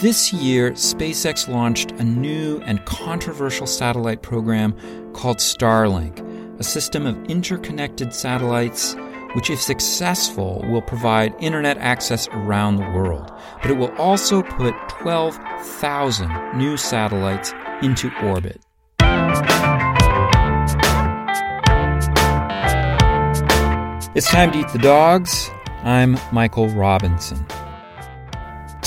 This year, SpaceX launched a new and controversial satellite program called Starlink, a system of interconnected satellites which, if successful, will provide internet access around the world. But it will also put 12,000 new satellites into orbit. It's time to eat the dogs. I'm Michael Robinson.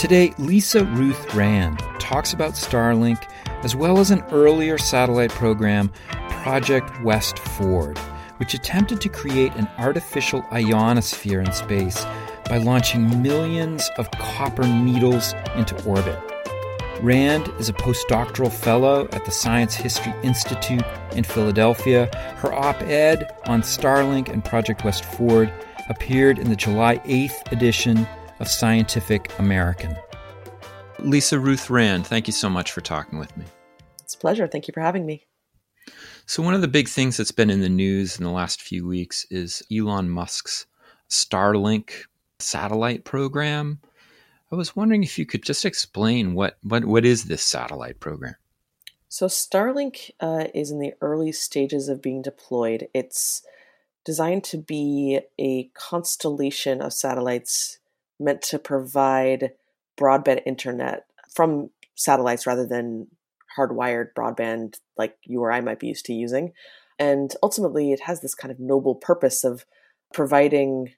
Today, Lisa Ruth Rand talks about Starlink as well as an earlier satellite program, Project West Ford, which attempted to create an artificial ionosphere in space by launching millions of copper needles into orbit. Rand is a postdoctoral fellow at the Science History Institute in Philadelphia. Her op ed on Starlink and Project West Ford appeared in the July 8th edition of Scientific American. Lisa Ruth Rand, thank you so much for talking with me. It's a pleasure. Thank you for having me. So, one of the big things that's been in the news in the last few weeks is Elon Musk's Starlink satellite program. I was wondering if you could just explain what, what, what is this satellite program? So, Starlink uh, is in the early stages of being deployed. It's designed to be a constellation of satellites meant to provide broadband internet from satellites rather than hardwired broadband like you or I might be used to using. And ultimately, it has this kind of noble purpose of providing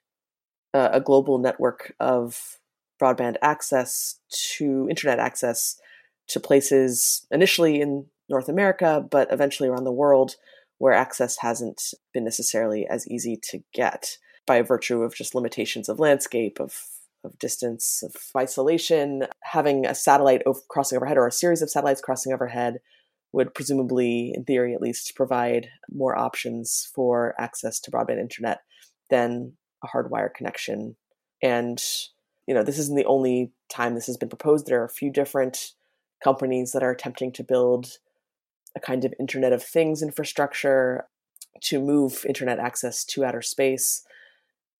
a, a global network of broadband access to internet access to places initially in North America, but eventually around the world where access hasn't been necessarily as easy to get by virtue of just limitations of landscape, of of distance, of isolation. Having a satellite crossing overhead or a series of satellites crossing overhead would presumably, in theory at least, provide more options for access to broadband internet than a hardwire connection. And, you know, this isn't the only time this has been proposed. There are a few different companies that are attempting to build a kind of Internet of Things infrastructure to move internet access to outer space.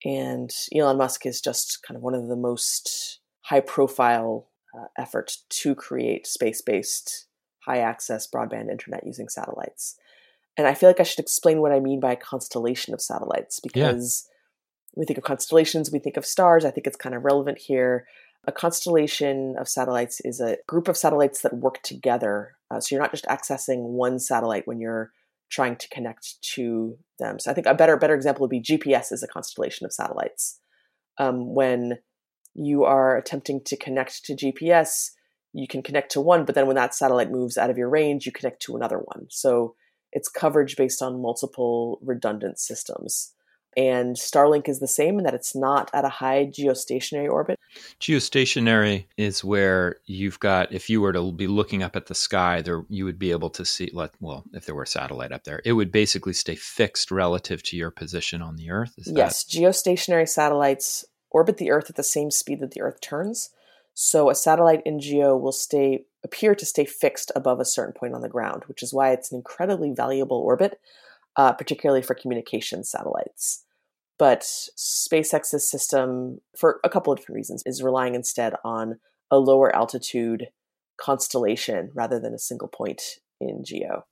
And Elon Musk is just kind of one of the most high profile uh, efforts to create space based, high access broadband internet using satellites. And I feel like I should explain what I mean by a constellation of satellites because yeah. we think of constellations, we think of stars. I think it's kind of relevant here. A constellation of satellites is a group of satellites that work together. Uh, so you're not just accessing one satellite when you're trying to connect to them. So I think a better better example would be GPS is a constellation of satellites. Um, when you are attempting to connect to GPS, you can connect to one, but then when that satellite moves out of your range, you connect to another one. So it's coverage based on multiple redundant systems. And Starlink is the same in that it's not at a high geostationary orbit. Geostationary is where you've got, if you were to be looking up at the sky, there you would be able to see, well, if there were a satellite up there, it would basically stay fixed relative to your position on the Earth. Is yes, that... geostationary satellites orbit the Earth at the same speed that the Earth turns. So a satellite in geo will stay appear to stay fixed above a certain point on the ground, which is why it's an incredibly valuable orbit uh, particularly for communication satellites. But SpaceX's system, for a couple of different reasons, is relying instead on a lower altitude constellation rather than a single point in geo.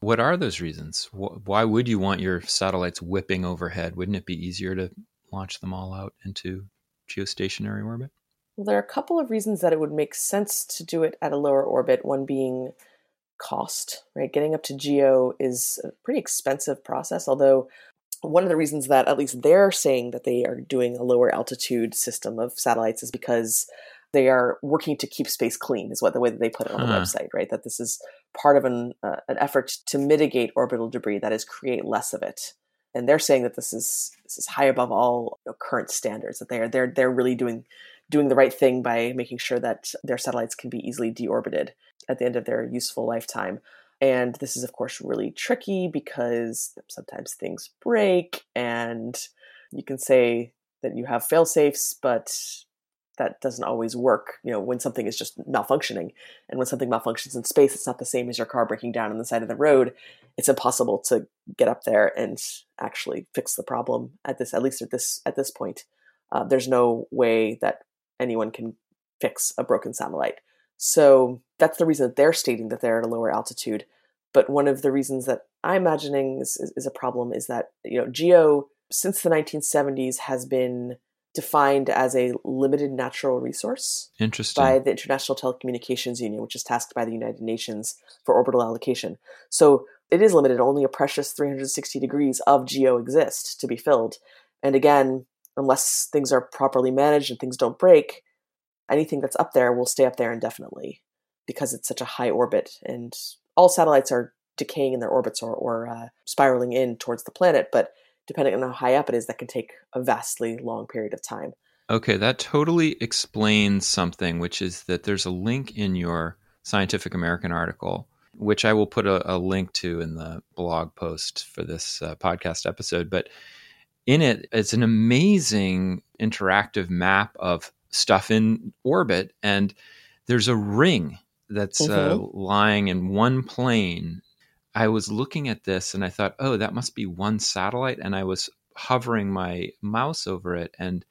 What are those reasons? Why would you want your satellites whipping overhead? Wouldn't it be easier to launch them all out into geostationary orbit? Well, there are a couple of reasons that it would make sense to do it at a lower orbit. One being cost, right? Getting up to geo is a pretty expensive process, although one of the reasons that at least they're saying that they are doing a lower altitude system of satellites is because they are working to keep space clean is what the way that they put it on the uh-huh. website right that this is part of an, uh, an effort to mitigate orbital debris that is create less of it and they're saying that this is this is high above all you know, current standards that they are they're they're really doing doing the right thing by making sure that their satellites can be easily deorbited at the end of their useful lifetime. And this is, of course, really tricky because sometimes things break, and you can say that you have fail safes, but that doesn't always work. You know, when something is just malfunctioning, and when something malfunctions in space, it's not the same as your car breaking down on the side of the road. It's impossible to get up there and actually fix the problem at this, at least at this at this point. Uh, there's no way that anyone can fix a broken satellite. So that's the reason that they're stating that they're at a lower altitude. But one of the reasons that I'm imagining is, is, is a problem is that you know geo since the 1970s has been defined as a limited natural resource Interesting. by the International Telecommunications Union, which is tasked by the United Nations for orbital allocation. So it is limited. Only a precious 360 degrees of geo exist to be filled. And again, unless things are properly managed and things don't break, anything that's up there will stay up there indefinitely because it's such a high orbit. And all satellites are decaying in their orbits or, or uh, spiraling in towards the planet, but depending on how high up it is, that can take a vastly long period of time. Okay, that totally explains something, which is that there's a link in your Scientific American article, which I will put a, a link to in the blog post for this uh, podcast episode. But in it, it's an amazing interactive map of stuff in orbit, and there's a ring that's mm-hmm. uh, lying in one plane I was looking at this and I thought, oh, that must be one satellite. And I was hovering my mouse over it and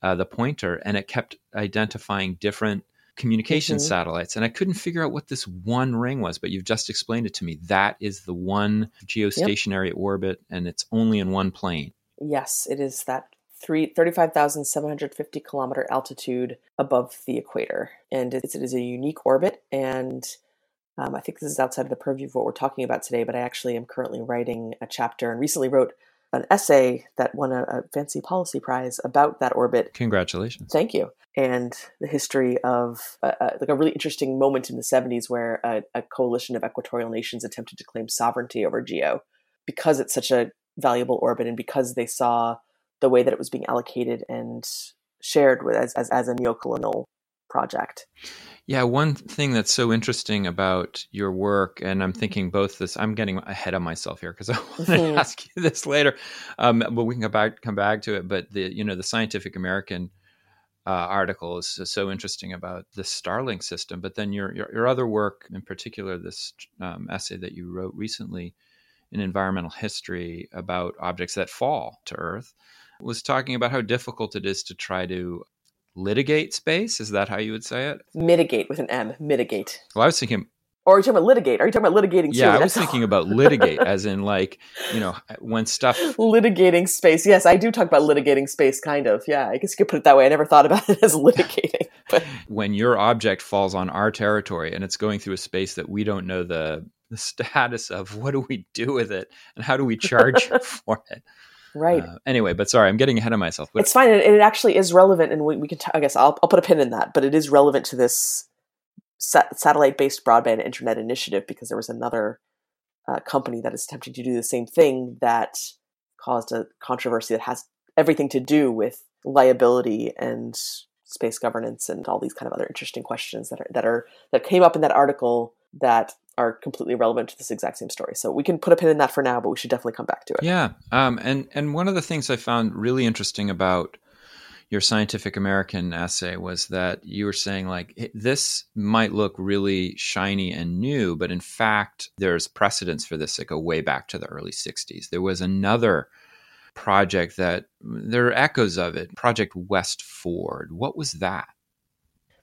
uh, the pointer, and it kept identifying different communication mm-hmm. satellites. And I couldn't figure out what this one ring was, but you've just explained it to me. That is the one geostationary yep. orbit, and it's only in one plane. Yes, it is that three, 35,750 kilometer altitude above the equator. And it is a unique orbit. And um, I think this is outside of the purview of what we're talking about today, but I actually am currently writing a chapter and recently wrote an essay that won a, a fancy policy prize about that orbit. Congratulations! Thank you. And the history of uh, uh, like a really interesting moment in the 70s where a, a coalition of equatorial nations attempted to claim sovereignty over Geo because it's such a valuable orbit and because they saw the way that it was being allocated and shared with as, as, as a neocolonial project. Yeah, one thing that's so interesting about your work, and I'm thinking both this, I'm getting ahead of myself here because I want to mm-hmm. ask you this later, um, but we can come back come back to it. But the you know the Scientific American uh, article is so interesting about the Starlink system, but then your your, your other work, in particular, this um, essay that you wrote recently in environmental history about objects that fall to Earth, was talking about how difficult it is to try to litigate space. Is that how you would say it? Mitigate with an M. Mitigate. Well, I was thinking. Or are you talking about litigate? Are you talking about litigating? Yeah, I was thinking about litigate, as in like you know when stuff litigating space. Yes, I do talk about litigating space, kind of. Yeah, I guess you could put it that way. I never thought about it as litigating. But when your object falls on our territory and it's going through a space that we don't know the the status of, what do we do with it, and how do we charge for it? Right. Uh, anyway, but sorry, I'm getting ahead of myself. But- it's fine. And it actually is relevant. And we, we can, t- I guess I'll, I'll put a pin in that, but it is relevant to this satellite based broadband internet initiative because there was another uh, company that is attempting to do the same thing that caused a controversy that has everything to do with liability and space governance and all these kind of other interesting questions that are that are that came up in that article that are completely relevant to this exact same story. So we can put a pin in that for now, but we should definitely come back to it. Yeah, um, and and one of the things I found really interesting about your Scientific American essay was that you were saying like this might look really shiny and new, but in fact there's precedence for this that go way back to the early '60s. There was another project that there are echoes of it, Project West Ford. What was that?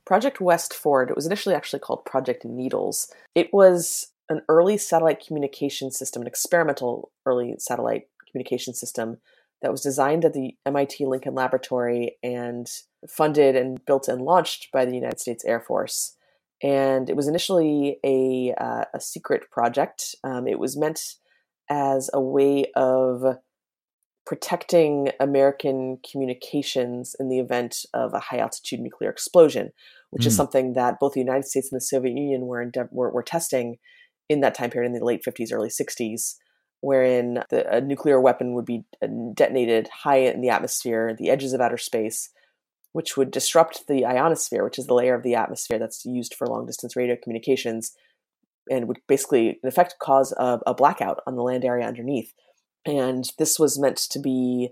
Project West Ford, it was initially actually called Project Needles. It was an early satellite communication system, an experimental early satellite communication system that was designed at the MIT Lincoln Laboratory and funded and built and launched by the United States Air Force. And it was initially a, uh, a secret project. Um, it was meant as a way of protecting American communications in the event of a high altitude nuclear explosion, which mm. is something that both the United States and the Soviet Union were, endeav- were, were testing in that time period in the late 50s, early 60s, wherein the, a nuclear weapon would be uh, detonated high in the atmosphere, the edges of outer space, which would disrupt the ionosphere, which is the layer of the atmosphere that's used for long distance radio communications, and would basically, in effect, cause a, a blackout on the land area underneath and this was meant to be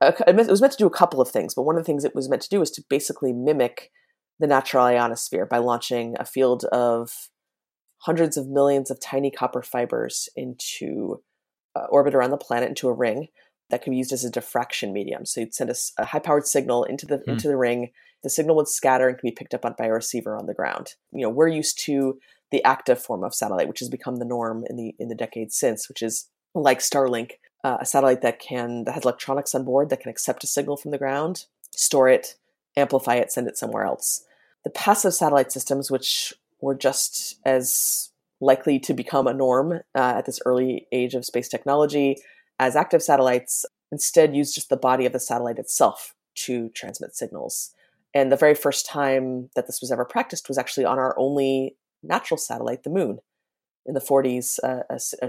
it was meant to do a couple of things but one of the things it was meant to do was to basically mimic the natural ionosphere by launching a field of hundreds of millions of tiny copper fibers into uh, orbit around the planet into a ring that can be used as a diffraction medium. So you'd send a, a high-powered signal into the mm. into the ring. The signal would scatter and can be picked up on, by a receiver on the ground. You know, we're used to the active form of satellite, which has become the norm in the in the decades since, which is like Starlink, uh, a satellite that can that has electronics on board that can accept a signal from the ground, store it, amplify it, send it somewhere else. The passive satellite systems, which were just as likely to become a norm uh, at this early age of space technology as active satellites, instead used just the body of the satellite itself to transmit signals. And the very first time that this was ever practiced was actually on our only natural satellite, the moon. In the 40s, uh, a,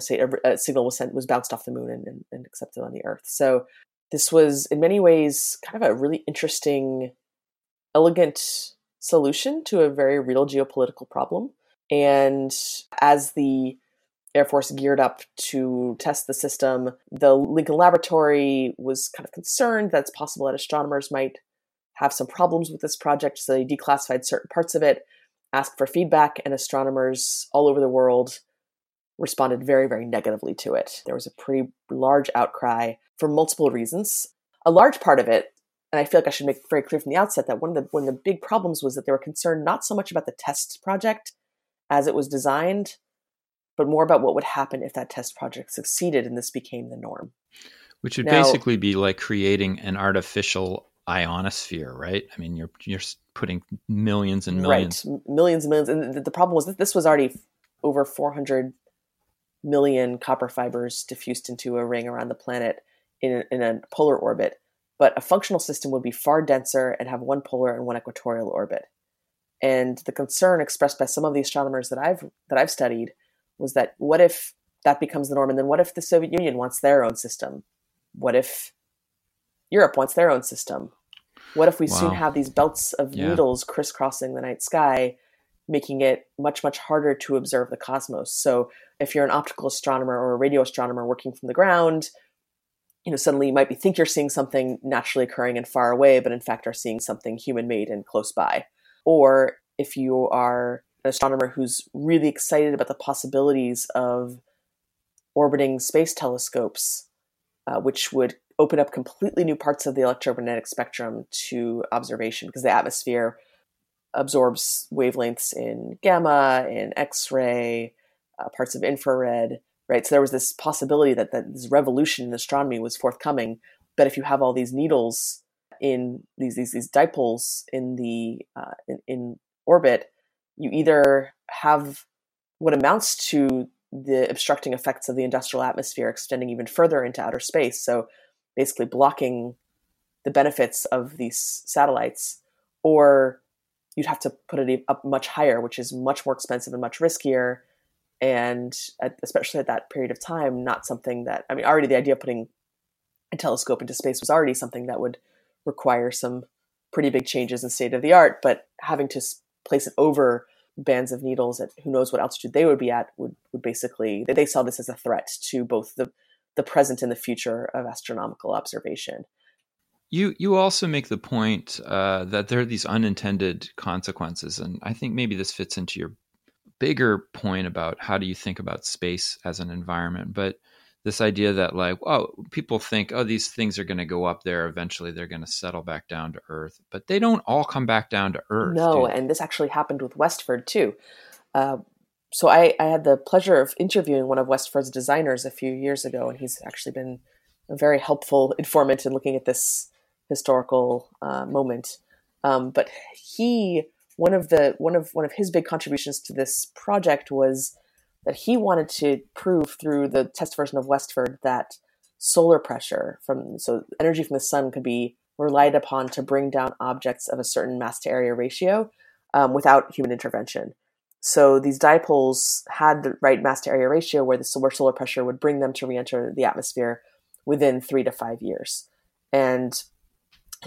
a, signal was sent, was bounced off the moon and, and, and accepted on the Earth. So this was, in many ways, kind of a really interesting, elegant solution to a very real geopolitical problem. And as the Air Force geared up to test the system, the Lincoln Laboratory was kind of concerned that it's possible that astronomers might have some problems with this project, so they declassified certain parts of it asked for feedback, and astronomers all over the world responded very, very negatively to it. There was a pretty large outcry for multiple reasons. A large part of it, and I feel like I should make very clear from the outset that one of the one of the big problems was that they were concerned not so much about the test project as it was designed, but more about what would happen if that test project succeeded and this became the norm. Which would now, basically be like creating an artificial ionosphere, right? I mean, you're you're putting millions and millions, right, millions and millions. And the problem was that this was already over 400 million copper fibers diffused into a ring around the planet in a, in a polar orbit. But a functional system would be far denser and have one polar and one equatorial orbit. And the concern expressed by some of the astronomers that I've that I've studied was that what if that becomes the norm, and then what if the Soviet Union wants their own system? What if Europe wants their own system? What if we wow. soon have these belts of yeah. needles crisscrossing the night sky, making it much, much harder to observe the cosmos? So, if you're an optical astronomer or a radio astronomer working from the ground, you know, suddenly you might be think you're seeing something naturally occurring and far away, but in fact are seeing something human made and close by. Or if you are an astronomer who's really excited about the possibilities of orbiting space telescopes, uh, which would open up completely new parts of the electromagnetic spectrum to observation because the atmosphere absorbs wavelengths in gamma, in X ray, uh, parts of infrared, right? So there was this possibility that, that this revolution in astronomy was forthcoming. But if you have all these needles in these these, these dipoles in the uh, in, in orbit, you either have what amounts to the obstructing effects of the industrial atmosphere extending even further into outer space. So basically blocking the benefits of these satellites, or you'd have to put it up much higher, which is much more expensive and much riskier. And especially at that period of time, not something that, I mean, already the idea of putting a telescope into space was already something that would require some pretty big changes in state of the art, but having to place it over bands of needles at who knows what altitude they would be at would, would basically, they saw this as a threat to both the the present and the future of astronomical observation. You you also make the point uh, that there are these unintended consequences, and I think maybe this fits into your bigger point about how do you think about space as an environment. But this idea that like, oh, people think, oh, these things are going to go up there eventually, they're going to settle back down to Earth, but they don't all come back down to Earth. No, and this actually happened with West Ford too. Uh, so I, I had the pleasure of interviewing one of West Ford's designers a few years ago, and he's actually been a very helpful informant in looking at this historical uh, moment. Um, but he one of the one of one of his big contributions to this project was that he wanted to prove through the test version of West Ford that solar pressure from so energy from the sun could be relied upon to bring down objects of a certain mass to area ratio um, without human intervention. So these dipoles had the right mass to area ratio where the solar solar pressure would bring them to re-enter the atmosphere within three to five years. And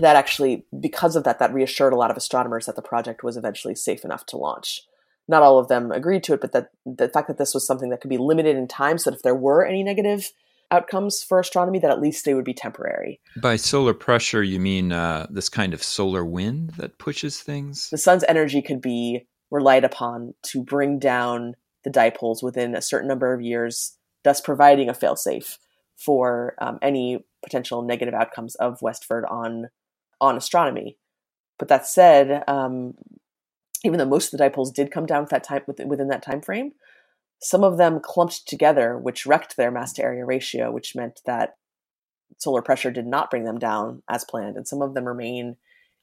that actually, because of that, that reassured a lot of astronomers that the project was eventually safe enough to launch. Not all of them agreed to it, but that the fact that this was something that could be limited in time, so that if there were any negative outcomes for astronomy, that at least they would be temporary. By solar pressure, you mean uh, this kind of solar wind that pushes things? The sun's energy could be relied upon to bring down the dipoles within a certain number of years, thus providing a failsafe for um, any potential negative outcomes of West Ford on on astronomy. But that said, um, even though most of the dipoles did come down that time within that time frame, some of them clumped together, which wrecked their mass to area ratio, which meant that solar pressure did not bring them down as planned, and some of them remain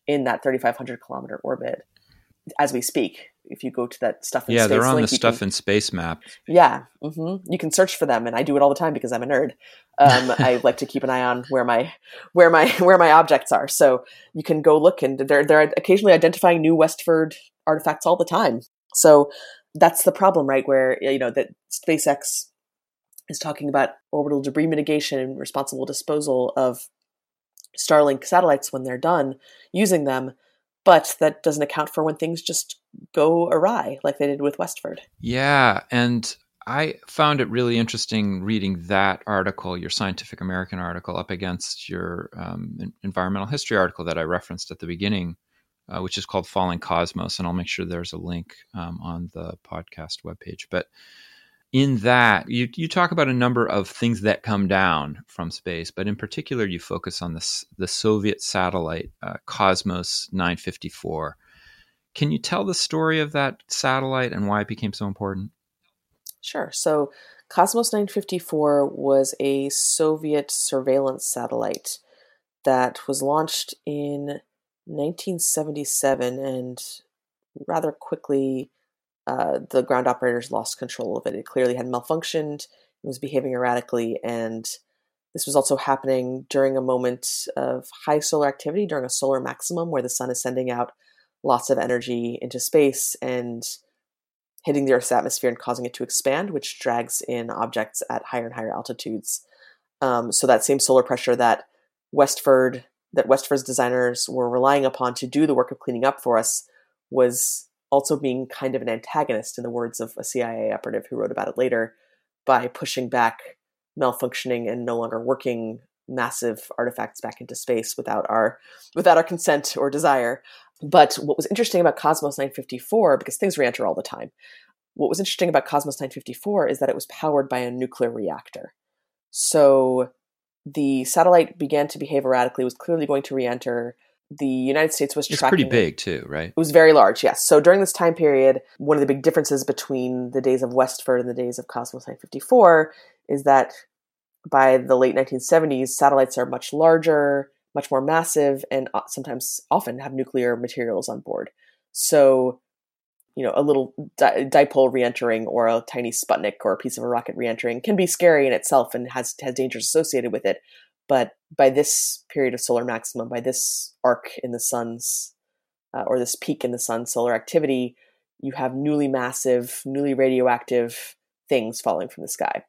in that 3,500 kilometer orbit as we speak. If you go to that stuff in space, yeah, space they're on link, the stuff can, in space map. Yeah, hmm you can search for them, and I do it all the time because I'm a nerd. Um, I like to keep an eye on where my where my where my objects are, so you can go look, and they're they're occasionally identifying new West Ford artifacts all the time. So that's the problem, right? Where you know that SpaceX is talking about orbital debris mitigation and responsible disposal of Starlink satellites when they're done using them, but that doesn't account for when things just go awry, like they did with West Ford. Yeah, and I found it really interesting reading that article, your Scientific American article, up against your um, environmental history article that I referenced at the beginning, uh, which is called Falling Cosmos. And I'll make sure there's a link um, on the podcast webpage. But in that, you, you talk about a number of things that come down from space, but in particular, you focus on this, the Soviet satellite uh, Cosmos 954. Can you tell the story of that satellite and why it became so important? Sure. So, Cosmos 954 was a Soviet surveillance satellite that was launched in 1977 and rather quickly uh, the ground operators lost control of it. It clearly had malfunctioned, it was behaving erratically, and this was also happening during a moment of high solar activity, during a solar maximum where the sun is sending out lots of energy into space and hitting the Earth's atmosphere and causing it to expand, which drags in objects at higher and higher altitudes. Um, so that same solar pressure that West Ford, that West Ford's designers were relying upon to do the work of cleaning up for us, was also being kind of an antagonist, in the words of a CIA operative who wrote about it later, by pushing back malfunctioning and no longer working massive artifacts back into space without our without our consent or desire. But what was interesting about Cosmos 954, because things re-enter all the time, what was interesting about Cosmos 954 is that it was powered by a nuclear reactor. So the satellite began to behave erratically, was clearly going to re-enter the United States was it's tracking. pretty big too, right? It was very large, yes. So during this time period, one of the big differences between the days of West Ford and the days of Cosmos 954 is that by the late 1970s, satellites are much larger, much more massive, and uh, sometimes often have nuclear materials on board. So, you know, a little di- dipole re-entering or a tiny Sputnik or a piece of a rocket re-entering can be scary in itself and has has dangers associated with it. But by this period of solar maximum, by this arc in the sun's, uh, or this peak in the sun's solar activity, you have newly massive, newly radioactive things falling from the sky.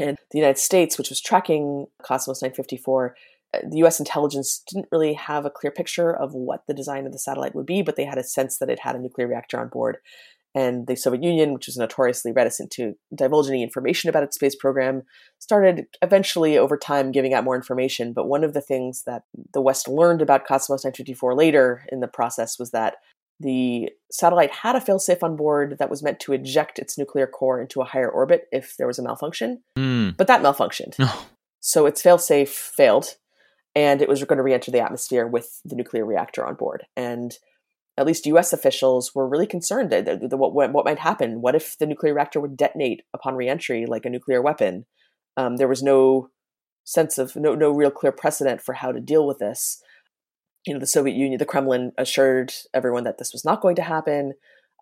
And the United States, which was tracking Cosmos 954, uh, the US intelligence didn't really have a clear picture of what the design of the satellite would be, but they had a sense that it had a nuclear reactor on board and the Soviet Union, which was notoriously reticent to divulge any information about its space program, started eventually over time giving out more information. But one of the things that the West learned about Cosmos 954 later in the process was that the satellite had a failsafe on board that was meant to eject its nuclear core into a higher orbit if there was a malfunction. Mm. But that malfunctioned. so its failsafe failed, and it was going to re enter the atmosphere with the nuclear reactor on board. And at least U.S. officials were really concerned that, what, what might happen. What if the nuclear reactor would detonate upon reentry like a nuclear weapon? Um, there was no sense of no no real clear precedent for how to deal with this. You know, the Soviet Union, the Kremlin assured everyone that this was not going to happen,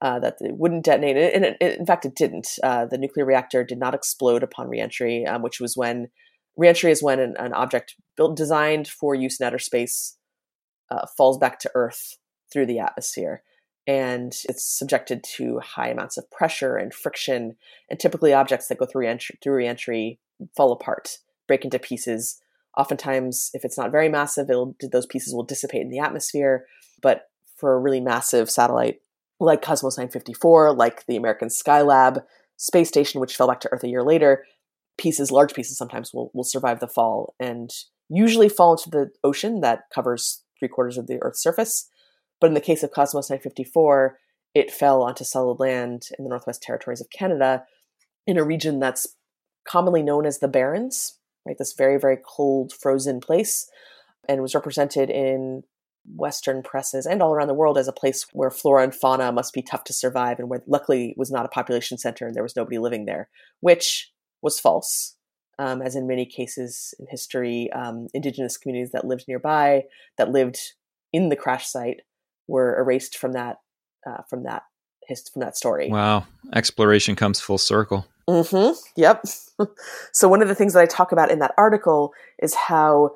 uh, that it wouldn't detonate, and it, it, in fact, it didn't. Uh, the nuclear reactor did not explode upon reentry, um, which was when reentry is when an, an, object built designed for use in outer space uh, falls back to Earth through the atmosphere. And it's subjected to high amounts of pressure and friction. And typically, objects that go through reentry, through reentry fall apart, break into pieces. Oftentimes, if it's not very massive, those pieces will dissipate in the atmosphere. But for a really massive satellite like Cosmos 954, like the American Skylab space station, which fell back to Earth a year later, pieces, large pieces, sometimes will, will survive the fall and usually fall into the ocean that covers three quarters of the Earth's surface. But in the case of Cosmos 954, it fell onto solid land in the Northwest Territories of Canada in a region that's commonly known as the Barrens. right? This very, very cold, frozen place, and was represented in Western presses and all around the world as a place where flora and fauna must be tough to survive and where luckily was not a population center and there was nobody living there, which was false. Um, as in many cases in history, um, indigenous communities that lived nearby, that lived in the crash site, were erased from that uh, from that his, from that story. Wow, exploration comes full circle. Mm-hmm. Yep. so one of the things that I talk about in that article is how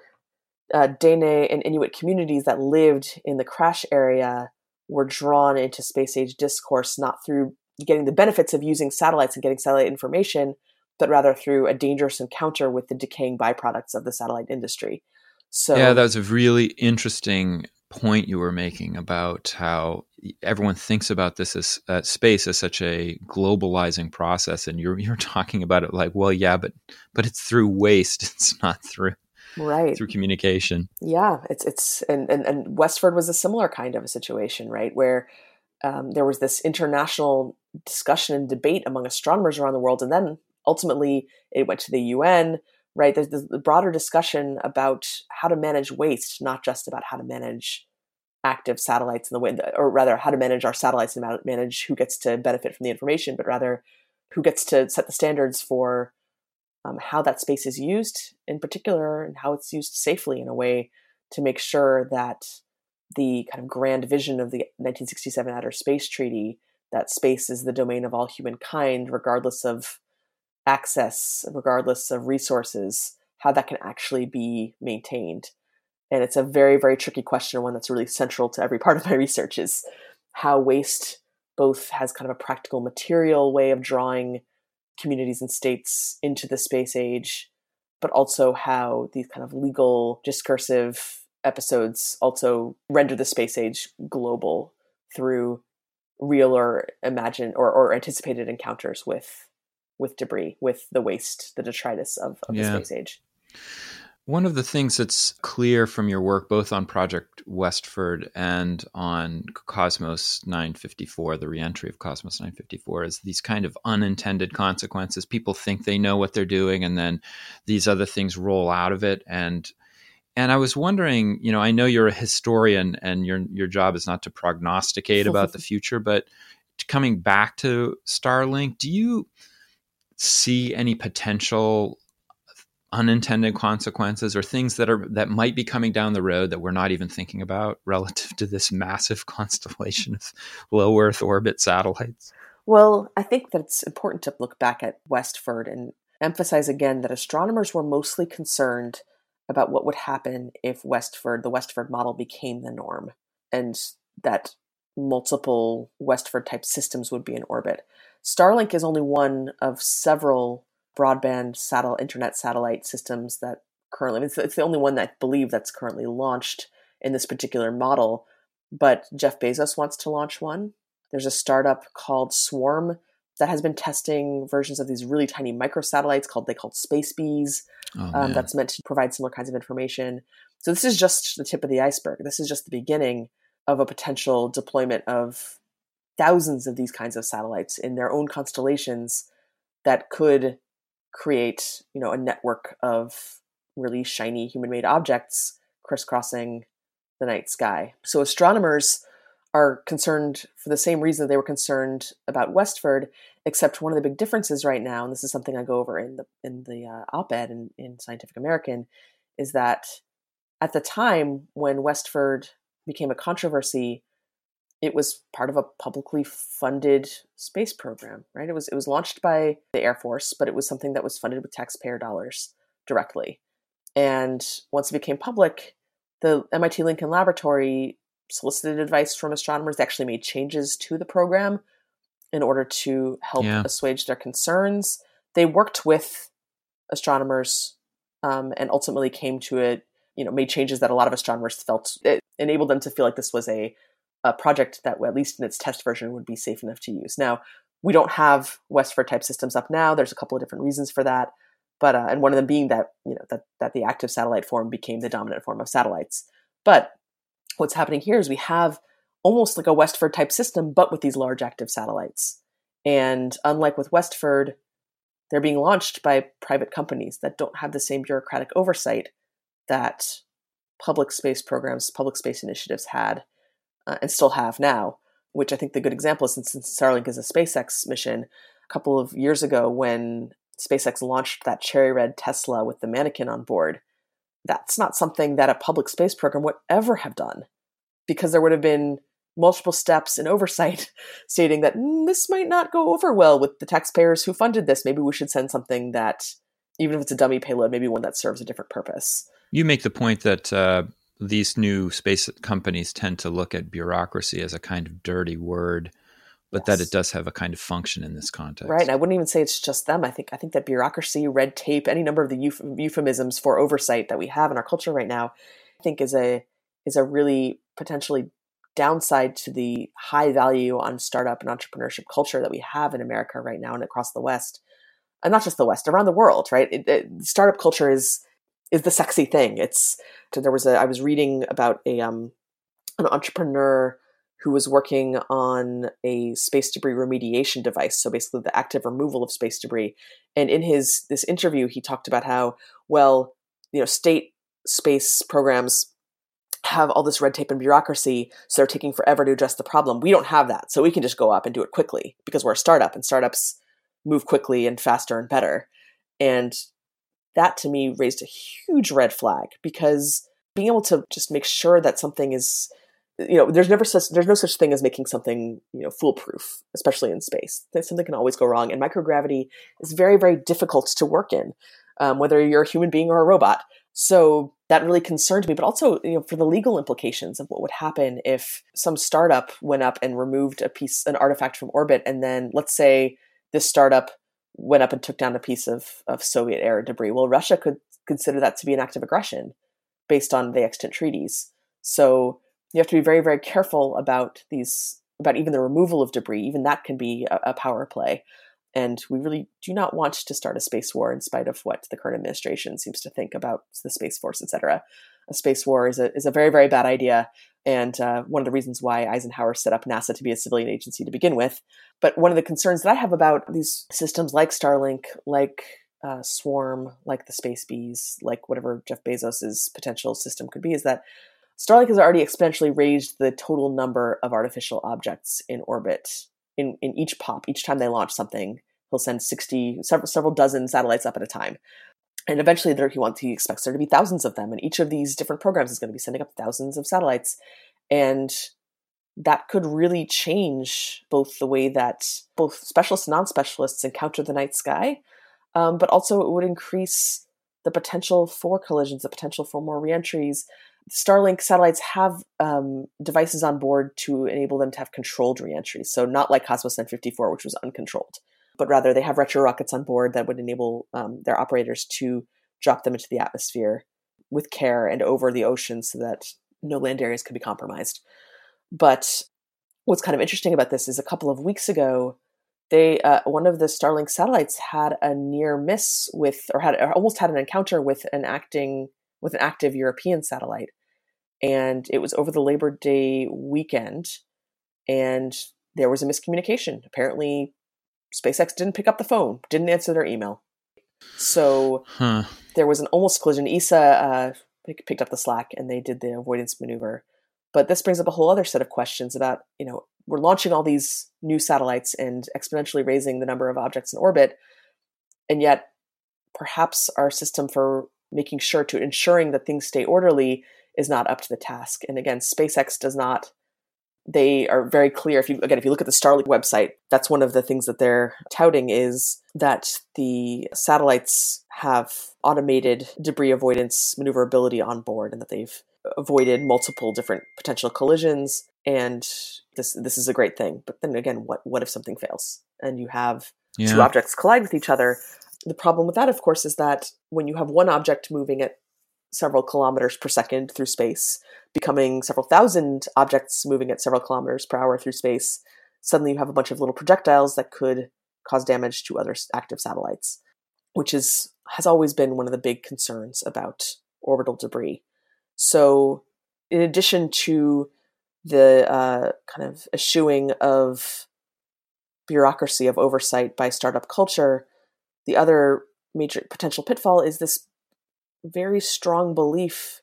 uh, Dene and Inuit communities that lived in the crash area were drawn into space age discourse not through getting the benefits of using satellites and getting satellite information, but rather through a dangerous encounter with the decaying byproducts of the satellite industry. So yeah, that was a really interesting point you were making about how everyone thinks about this as uh, space as such a globalizing process, and you're you're talking about it like, well, yeah, but but it's through waste. It's not through right through communication. Yeah, it's it's and and, and West Ford was a similar kind of a situation, right, where um, there was this international discussion and debate among astronomers around the world, and then ultimately it went to the UN right? There's the broader discussion about how to manage waste, not just about how to manage active satellites in the way, or rather, how to manage our satellites and manage who gets to benefit from the information, but rather who gets to set the standards for um, how that space is used, in particular, and how it's used safely in a way to make sure that the kind of grand vision of the 1967 Outer Space Treaty that space is the domain of all humankind, regardless of access, regardless of resources, how that can actually be maintained. And it's a very, very tricky question, one that's really central to every part of my research is how waste both has kind of a practical material way of drawing communities and states into the space age, but also how these kind of legal discursive episodes also render the space age global through real or imagined or, or anticipated encounters with with debris, with the waste, the detritus of, of yeah. the space age. One of the things that's clear from your work, both on Project West Ford and on Cosmos 954, the reentry of Cosmos 954, is these kind of unintended consequences. People think they know what they're doing, and then these other things roll out of it. And and I was wondering, you know, I know you're a historian, and your your job is not to prognosticate about the future, but coming back to Starlink, do you see any potential unintended consequences or things that are that might be coming down the road that we're not even thinking about relative to this massive constellation of low earth orbit satellites? Well i think that it's important to look back at West Ford and emphasize again that astronomers were mostly concerned about what would happen if West Ford the West Ford model became the norm and that multiple West Ford type systems would be in orbit Starlink is only one of several broadband satellite internet satellite systems that currently it's, it's the only one that I believe that's currently launched in this particular model. But Jeff Bezos wants to launch one. There's a startup called Swarm that has been testing versions of these really tiny microsatellites called they called Space Bees. Oh, um, that's meant to provide similar kinds of information. So this is just the tip of the iceberg. This is just the beginning of a potential deployment of thousands of these kinds of satellites in their own constellations that could create, you know, a network of really shiny human-made objects crisscrossing the night sky. So astronomers are concerned for the same reason they were concerned about West Ford, except one of the big differences right now, and this is something I go over in the in the uh, op-ed in, in Scientific American, is that at the time when West Ford became a controversy, it was part of a publicly funded space program, right? It was it was launched by the Air Force, but it was something that was funded with taxpayer dollars directly. And once it became public, the MIT Lincoln Laboratory solicited advice from astronomers. They actually made changes to the program in order to help yeah. assuage their concerns. They worked with astronomers um, and ultimately came to it. You know, made changes that a lot of astronomers felt it enabled them to feel like this was a a project that, at least in its test version, would be safe enough to use. Now, we don't have West Ford type systems up now. There's a couple of different reasons for that, but uh, and one of them being that you know that that the active satellite form became the dominant form of satellites. But what's happening here is we have almost like a West Ford type system, but with these large active satellites. And unlike with West Ford, they're being launched by private companies that don't have the same bureaucratic oversight that public space programs, public space initiatives had uh, and still have now. Which I think the good example is since, since Starlink is a SpaceX mission, a couple of years ago when SpaceX launched that cherry red Tesla with the mannequin on board, that's not something that a public space program would ever have done because there would have been multiple steps and oversight stating that mm, this might not go over well with the taxpayers who funded this. Maybe we should send something that, even if it's a dummy payload, maybe one that serves a different purpose. You make the point that uh, these new space companies tend to look at bureaucracy as a kind of dirty word but yes. that it does have a kind of function in this context. Right. And I wouldn't even say it's just them. I think I think that bureaucracy, red tape, any number of the euphemisms for oversight that we have in our culture right now, I think is a is a really potentially downside to the high value on startup and entrepreneurship culture that we have in America right now and across the West, and not just the West, around the world. Right. It, it, startup culture is is the sexy thing. It's there was a I was reading about a um an entrepreneur who was working on a space debris remediation device so basically the active removal of space debris and in his this interview he talked about how well you know state space programs have all this red tape and bureaucracy so they're taking forever to address the problem we don't have that so we can just go up and do it quickly because we're a startup and startups move quickly and faster and better. And that to me raised a huge red flag because being able to just make sure that something is you know there's never such there's no such thing as making something you know foolproof especially in space. Something can always go wrong and microgravity is very very difficult to work in um, whether you're a human being or a robot. So that really concerned me but also you know for the legal implications of what would happen if some startup went up and removed a piece an artifact from orbit and then let's say this startup went up and took down a piece of, of soviet era debris. Well russia could consider that to be an act of aggression based on the extant treaties. So you have to be very very careful about these about even the removal of debris. Even that can be a, a, power play. And we really do not want to start a space war in spite of what the current administration seems to think about the space force etc a space war is a, is a very very bad idea and uh, one of the reasons why eisenhower set up nasa to be a civilian agency to begin with but one of the concerns that i have about these systems like starlink like uh, swarm like the space bees like whatever jeff bezos's potential system could be is that Starlink has already exponentially raised the total number of artificial objects in orbit in, in each pop. Each time they launch something, he'll send 60, several, several dozen satellites up at a time. And eventually there he wants he expects there to be thousands of them. And each of these different programs is going to be sending up thousands of satellites. And that could really change both the way that both specialists and non-specialists encounter the night sky, um, but also it would increase the potential for collisions, the potential for more reentries, Starlink satellites have um, devices on board to enable them to have controlled reentries. So not like Cosmos 54, which was uncontrolled, but rather they have retro rockets on board that would enable um, their operators to drop them into the atmosphere with care and over the ocean so that no land areas could be compromised. But what's kind of interesting about this is a couple of weeks ago, they uh, one of the Starlink satellites had a near miss with, or had or almost had an encounter with an acting with an active European satellite. And it was over the Labor Day weekend, and there was a miscommunication. Apparently, SpaceX didn't pick up the phone, didn't answer their email. So huh. there was an almost collision. ESA uh, picked up the slack and they did the avoidance maneuver. But this brings up a whole other set of questions about, you know, we're launching all these new satellites and exponentially raising the number of objects in orbit. And yet, perhaps our system for making sure to ensuring that things stay orderly is not up to the task. And again, SpaceX does not they are very clear. If you again if you look at the starlink website that's one of the things that they're touting is that the satellites have automated debris avoidance maneuverability on board and that they've avoided multiple different potential collisions. And this this is a great thing. But then again what what if something fails and you have yeah. two objects collide with each other? The problem with that, of course, is that when you have one object moving at several kilometers per second through space, becoming several thousand objects moving at several kilometers per hour through space, suddenly you have a bunch of little projectiles that could cause damage to other active satellites, which is has always been one of the big concerns about orbital debris. So, in addition to the uh, kind of eschewing of bureaucracy of oversight by startup culture, the other major potential pitfall is this very strong belief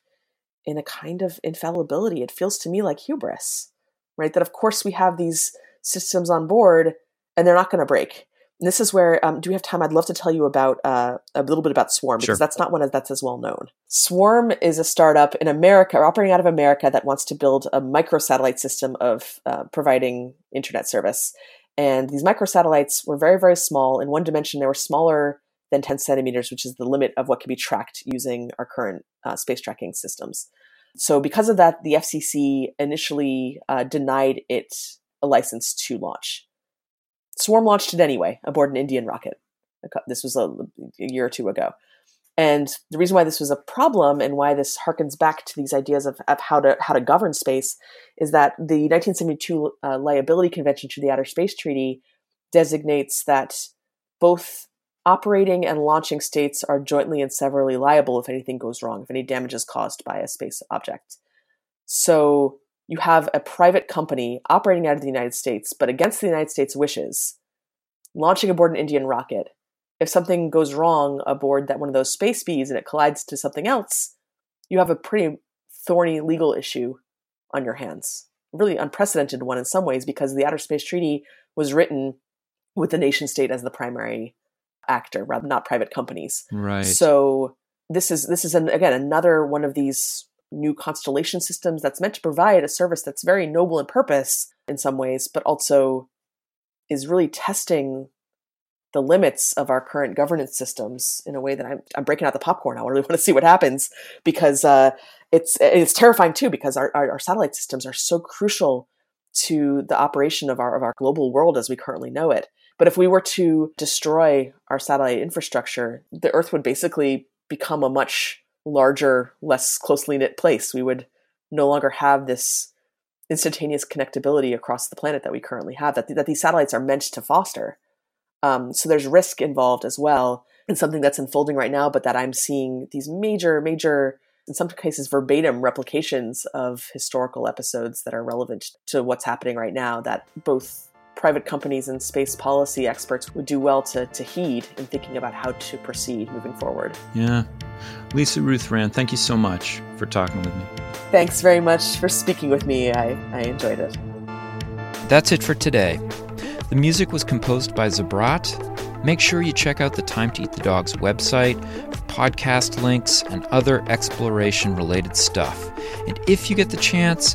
in a kind of infallibility. It feels to me like hubris, right? That of course we have these systems on board and they're not going to break. And this is where, um, do we have time? I'd love to tell you about uh, a little bit about Swarm because Sure. that's not one that's as well known. Swarm is a startup in America, or operating out of America, that wants to build a microsatellite system of uh, providing internet service. And these microsatellites were very, very small. In one dimension, they were smaller than 10 centimeters, which is the limit of what can be tracked using our current uh, space tracking systems. So, because of that, the FCC initially uh, denied it a license to launch. Swarm launched it anyway aboard an Indian rocket. This was a, a year or two ago. And the reason why this was a problem and why this harkens back to these ideas of, of how to how to govern space is that the 1972 uh, Liability Convention to the Outer Space Treaty designates that both operating and launching states are jointly and severally liable if anything goes wrong, if any damage is caused by a space object. So you have a private company operating out of the United States, but against the United States' wishes, launching aboard an Indian rocket. If something goes wrong aboard that one of those space bees and it collides to something else, you have a pretty thorny legal issue on your hands. A really unprecedented one in some ways because the Outer Space Treaty was written with the nation state as the primary actor, rather not private companies. Right. So this is this is an, again another one of these new constellation systems that's meant to provide a service that's very noble in purpose in some ways, but also is really testing the limits of our current governance systems in a way that I'm, I'm breaking out the popcorn. I really want to see what happens because uh, it's it's terrifying too because our, our, our satellite systems are so crucial to the operation of our of our global world as we currently know it. But if we were to destroy our satellite infrastructure, the Earth would basically become a much larger, less closely knit place. We would no longer have this instantaneous connectability across the planet that we currently have, that, that these satellites are meant to foster. Um, so there's risk involved as well, and something that's unfolding right now, but that I'm seeing these major, major, in some cases, verbatim replications of historical episodes that are relevant to what's happening right now that both private companies and space policy experts would do well to, to heed in thinking about how to proceed moving forward. Yeah. Lisa Ruth Rand, thank you so much for talking with me. Thanks very much for speaking with me. I, I enjoyed it. That's it for today. The music was composed by Zabrat. Make sure you check out the Time to Eat the Dogs website podcast links and other exploration related stuff. And if you get the chance,